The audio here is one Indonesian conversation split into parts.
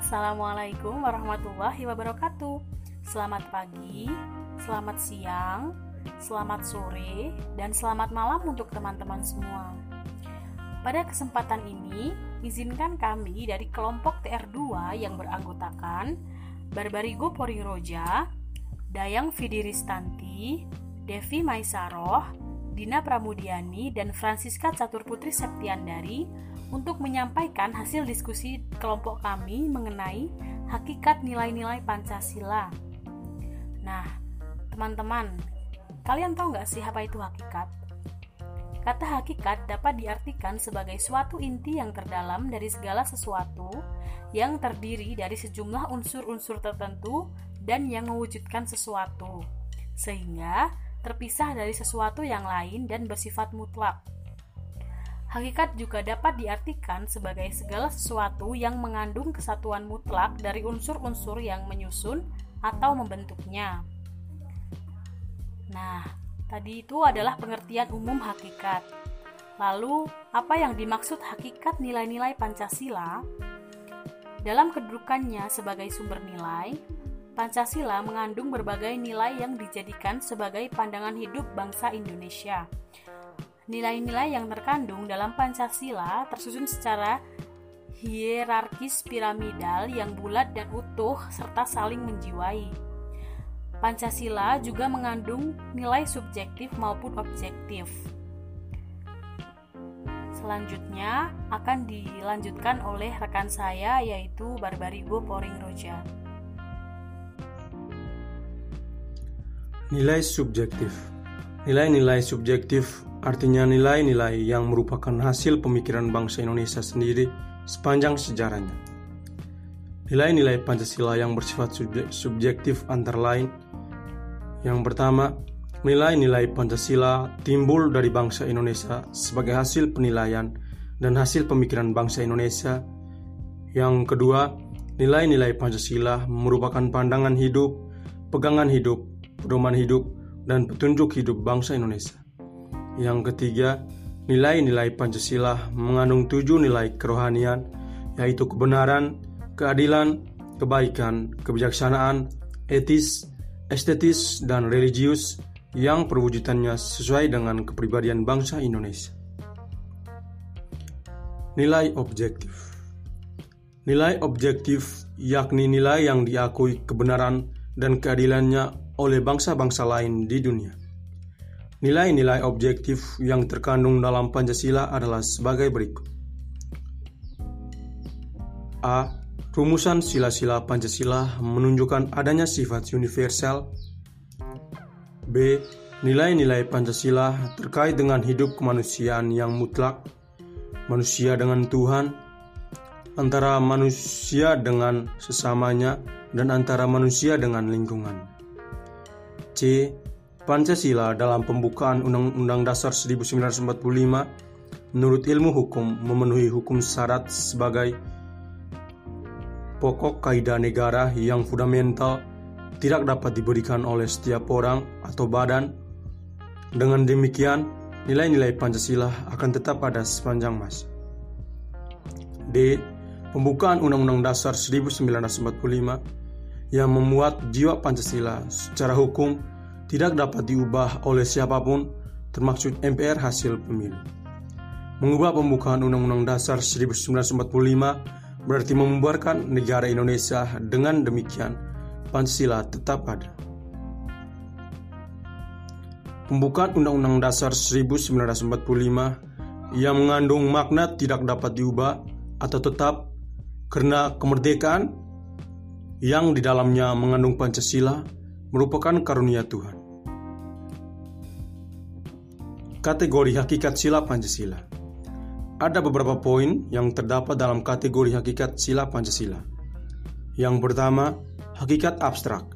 Assalamualaikum warahmatullahi wabarakatuh. Selamat pagi, selamat siang, selamat sore, dan selamat malam untuk teman-teman semua. Pada kesempatan ini, izinkan kami dari kelompok TR2 yang beranggotakan Barbarigo Poriroja, Dayang Fidiristanti, Devi Maisaroh, Dina Pramudiani, dan Francisca Caturputri Septiandari untuk menyampaikan hasil diskusi kelompok kami mengenai hakikat nilai-nilai Pancasila. Nah, teman-teman, kalian tahu nggak sih apa itu hakikat? Kata hakikat dapat diartikan sebagai suatu inti yang terdalam dari segala sesuatu yang terdiri dari sejumlah unsur-unsur tertentu dan yang mewujudkan sesuatu, sehingga terpisah dari sesuatu yang lain dan bersifat mutlak. Hakikat juga dapat diartikan sebagai segala sesuatu yang mengandung kesatuan mutlak dari unsur-unsur yang menyusun atau membentuknya. Nah, tadi itu adalah pengertian umum hakikat. Lalu, apa yang dimaksud hakikat nilai-nilai Pancasila? Dalam kedudukannya sebagai sumber nilai, Pancasila mengandung berbagai nilai yang dijadikan sebagai pandangan hidup bangsa Indonesia Nilai-nilai yang terkandung dalam Pancasila tersusun secara hierarkis piramidal yang bulat dan utuh serta saling menjiwai. Pancasila juga mengandung nilai subjektif maupun objektif. Selanjutnya akan dilanjutkan oleh rekan saya yaitu Barbarigo Poring Roja. Nilai subjektif Nilai-nilai subjektif artinya nilai-nilai yang merupakan hasil pemikiran bangsa Indonesia sendiri sepanjang sejarahnya. Nilai-nilai Pancasila yang bersifat subjektif antara lain yang pertama, nilai-nilai Pancasila timbul dari bangsa Indonesia sebagai hasil penilaian dan hasil pemikiran bangsa Indonesia. Yang kedua, nilai-nilai Pancasila merupakan pandangan hidup, pegangan hidup, pedoman hidup, dan petunjuk hidup bangsa Indonesia. Yang ketiga, nilai-nilai Pancasila mengandung tujuh nilai kerohanian, yaitu kebenaran, keadilan, kebaikan, kebijaksanaan, etis, estetis, dan religius yang perwujudannya sesuai dengan kepribadian bangsa Indonesia. Nilai objektif Nilai objektif yakni nilai yang diakui kebenaran dan keadilannya oleh bangsa-bangsa lain di dunia. Nilai-nilai objektif yang terkandung dalam Pancasila adalah sebagai berikut. A. Rumusan sila-sila Pancasila menunjukkan adanya sifat universal. B. Nilai-nilai Pancasila terkait dengan hidup kemanusiaan yang mutlak, manusia dengan Tuhan, antara manusia dengan sesamanya, dan antara manusia dengan lingkungan. C Pancasila dalam pembukaan Undang-Undang Dasar 1945 menurut ilmu hukum memenuhi hukum syarat sebagai pokok kaidah negara yang fundamental tidak dapat diberikan oleh setiap orang atau badan. Dengan demikian, nilai-nilai Pancasila akan tetap ada sepanjang masa. D. Pembukaan Undang-Undang Dasar 1945 yang memuat jiwa Pancasila secara hukum tidak dapat diubah oleh siapa pun, termasuk MPR hasil pemilu. Mengubah pembukaan Undang-Undang Dasar 1945 berarti membuarkan negara Indonesia dengan demikian Pancasila tetap ada. Pembukaan Undang-Undang Dasar 1945 yang mengandung makna tidak dapat diubah atau tetap karena kemerdekaan yang di dalamnya mengandung Pancasila merupakan karunia Tuhan. Kategori hakikat sila Pancasila Ada beberapa poin yang terdapat dalam kategori hakikat sila Pancasila. Yang pertama, hakikat abstrak.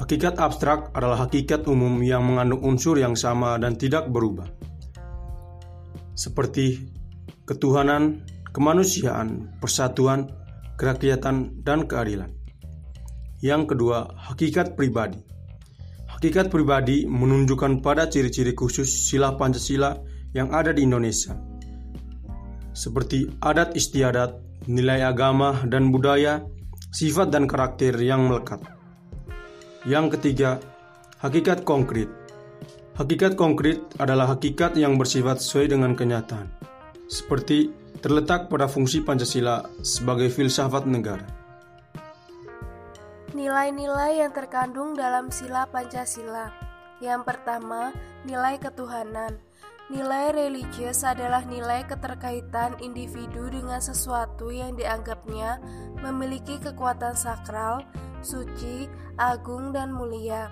Hakikat abstrak adalah hakikat umum yang mengandung unsur yang sama dan tidak berubah. Seperti ketuhanan, kemanusiaan, persatuan, kerakyatan, dan keadilan. Yang kedua, hakikat pribadi. Hakikat pribadi menunjukkan pada ciri-ciri khusus sila Pancasila yang ada di Indonesia. seperti adat istiadat, nilai agama dan budaya, sifat dan karakter yang melekat. Yang ketiga, hakikat konkret. Hakikat konkret adalah hakikat yang bersifat sesuai dengan kenyataan, seperti terletak pada fungsi Pancasila sebagai filsafat negara. Nilai-nilai yang terkandung dalam sila Pancasila. Yang pertama, nilai ketuhanan. Nilai religius adalah nilai keterkaitan individu dengan sesuatu yang dianggapnya memiliki kekuatan sakral, suci, agung, dan mulia.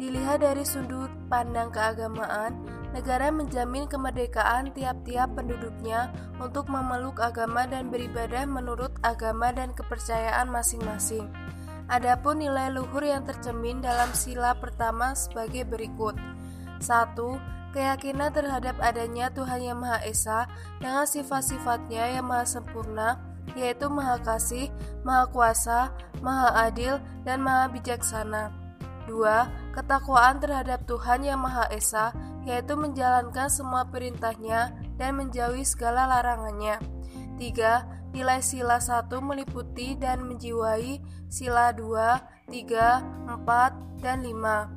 Dilihat dari sudut pandang keagamaan, negara menjamin kemerdekaan tiap-tiap penduduknya untuk memeluk agama dan beribadah menurut agama dan kepercayaan masing-masing. Adapun nilai luhur yang tercemin dalam sila pertama sebagai berikut. 1 keyakinan terhadap adanya Tuhan Yang Maha Esa dengan sifat-sifatnya yang maha sempurna, yaitu Maha Kasih, Maha Kuasa, Maha Adil, dan Maha Bijaksana. 2. Ketakwaan terhadap Tuhan Yang Maha Esa, yaitu menjalankan semua perintahnya dan menjauhi segala larangannya. 3. Nilai sila 1 meliputi dan menjiwai sila 2, 3, 4, dan 5.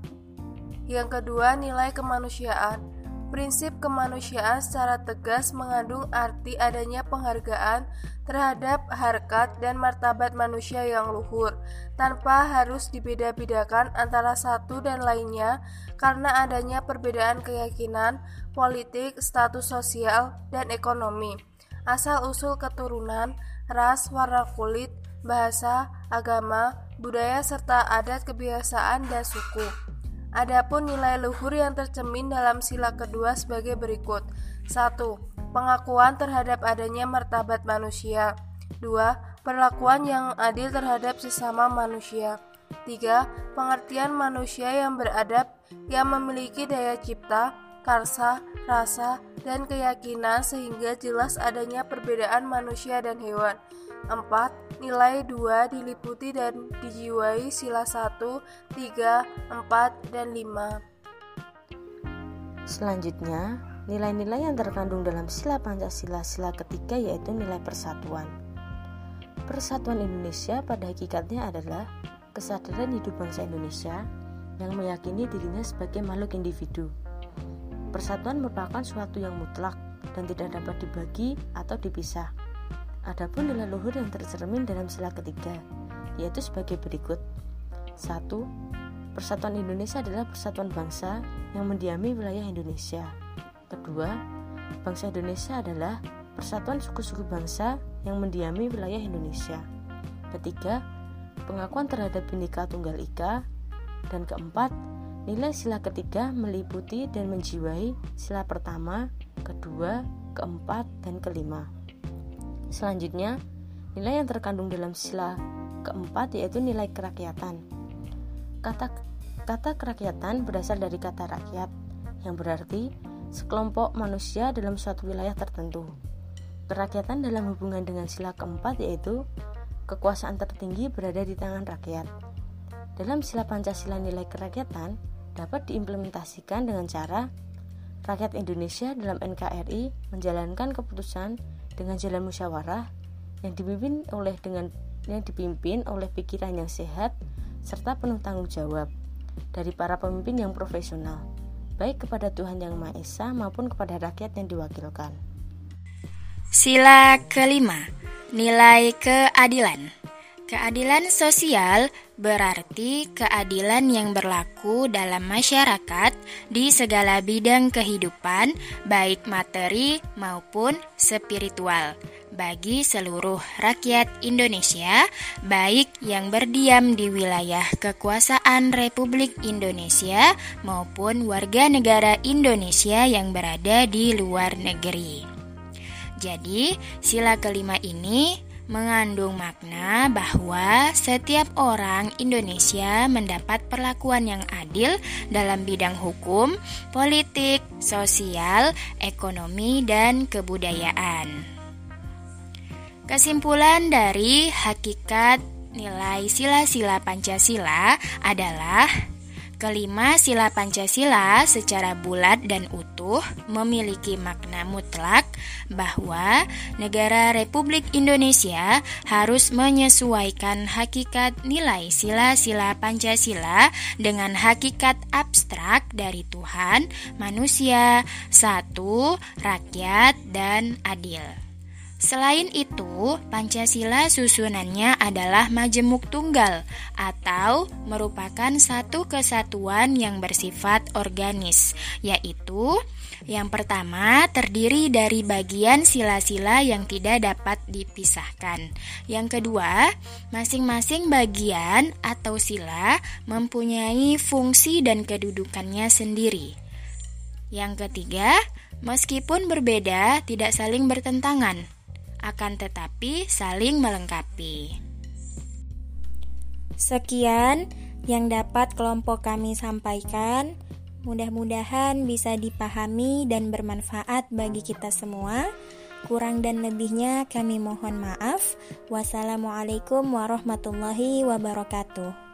Yang kedua, nilai kemanusiaan. Prinsip kemanusiaan secara tegas mengandung arti adanya penghargaan terhadap harkat dan martabat manusia yang luhur, tanpa harus dibeda-bedakan antara satu dan lainnya karena adanya perbedaan keyakinan, politik, status sosial, dan ekonomi, asal-usul keturunan, ras, warna kulit, bahasa, agama, budaya, serta adat kebiasaan dan suku. Adapun nilai luhur yang tercemin dalam sila kedua sebagai berikut. 1. Pengakuan terhadap adanya martabat manusia. 2. Perlakuan yang adil terhadap sesama manusia. 3. Pengertian manusia yang beradab yang memiliki daya cipta, karsa, rasa, dan keyakinan sehingga jelas adanya perbedaan manusia dan hewan. 4. Nilai 2 diliputi dan dijiwai sila 1, 3, 4, dan 5. Selanjutnya, nilai-nilai yang terkandung dalam sila Pancasila sila ketiga yaitu nilai persatuan. Persatuan Indonesia pada hakikatnya adalah kesadaran hidup bangsa Indonesia yang meyakini dirinya sebagai makhluk individu. Persatuan merupakan suatu yang mutlak dan tidak dapat dibagi atau dipisah Adapun nilai luhur yang tercermin dalam sila ketiga, yaitu sebagai berikut. 1. Persatuan Indonesia adalah persatuan bangsa yang mendiami wilayah Indonesia. Kedua, bangsa Indonesia adalah persatuan suku-suku bangsa yang mendiami wilayah Indonesia. Ketiga, pengakuan terhadap Bhinneka Tunggal Ika. Dan keempat, nilai sila ketiga meliputi dan menjiwai sila pertama, kedua, keempat, dan kelima. Selanjutnya, nilai yang terkandung dalam sila keempat yaitu nilai kerakyatan. Kata kata kerakyatan berasal dari kata rakyat yang berarti sekelompok manusia dalam suatu wilayah tertentu. Kerakyatan dalam hubungan dengan sila keempat yaitu kekuasaan tertinggi berada di tangan rakyat. Dalam sila Pancasila nilai kerakyatan dapat diimplementasikan dengan cara rakyat Indonesia dalam NKRI menjalankan keputusan dengan jalan musyawarah yang dipimpin oleh dengan yang dipimpin oleh pikiran yang sehat serta penuh tanggung jawab dari para pemimpin yang profesional, baik kepada Tuhan Yang Maha Esa maupun kepada rakyat yang diwakilkan. Sila kelima, nilai keadilan. Keadilan sosial berarti keadilan yang berlaku dalam masyarakat di segala bidang kehidupan, baik materi maupun spiritual, bagi seluruh rakyat Indonesia, baik yang berdiam di wilayah kekuasaan Republik Indonesia maupun warga negara Indonesia yang berada di luar negeri. Jadi, sila kelima ini mengandung makna bahwa setiap orang Indonesia mendapat perlakuan yang adil dalam bidang hukum, politik, sosial, ekonomi, dan kebudayaan. Kesimpulan dari hakikat nilai sila-sila Pancasila adalah Kelima, sila Pancasila secara bulat dan utuh memiliki makna mutlak bahwa negara Republik Indonesia harus menyesuaikan hakikat nilai sila-sila Pancasila dengan hakikat abstrak dari Tuhan, manusia, satu, rakyat, dan adil. Selain itu, Pancasila susunannya adalah majemuk tunggal atau merupakan satu kesatuan yang bersifat organis, yaitu yang pertama terdiri dari bagian sila-sila yang tidak dapat dipisahkan. Yang kedua, masing-masing bagian atau sila mempunyai fungsi dan kedudukannya sendiri. Yang ketiga, meskipun berbeda, tidak saling bertentangan akan tetapi saling melengkapi. Sekian yang dapat kelompok kami sampaikan. Mudah-mudahan bisa dipahami dan bermanfaat bagi kita semua. Kurang dan lebihnya kami mohon maaf. Wassalamualaikum warahmatullahi wabarakatuh.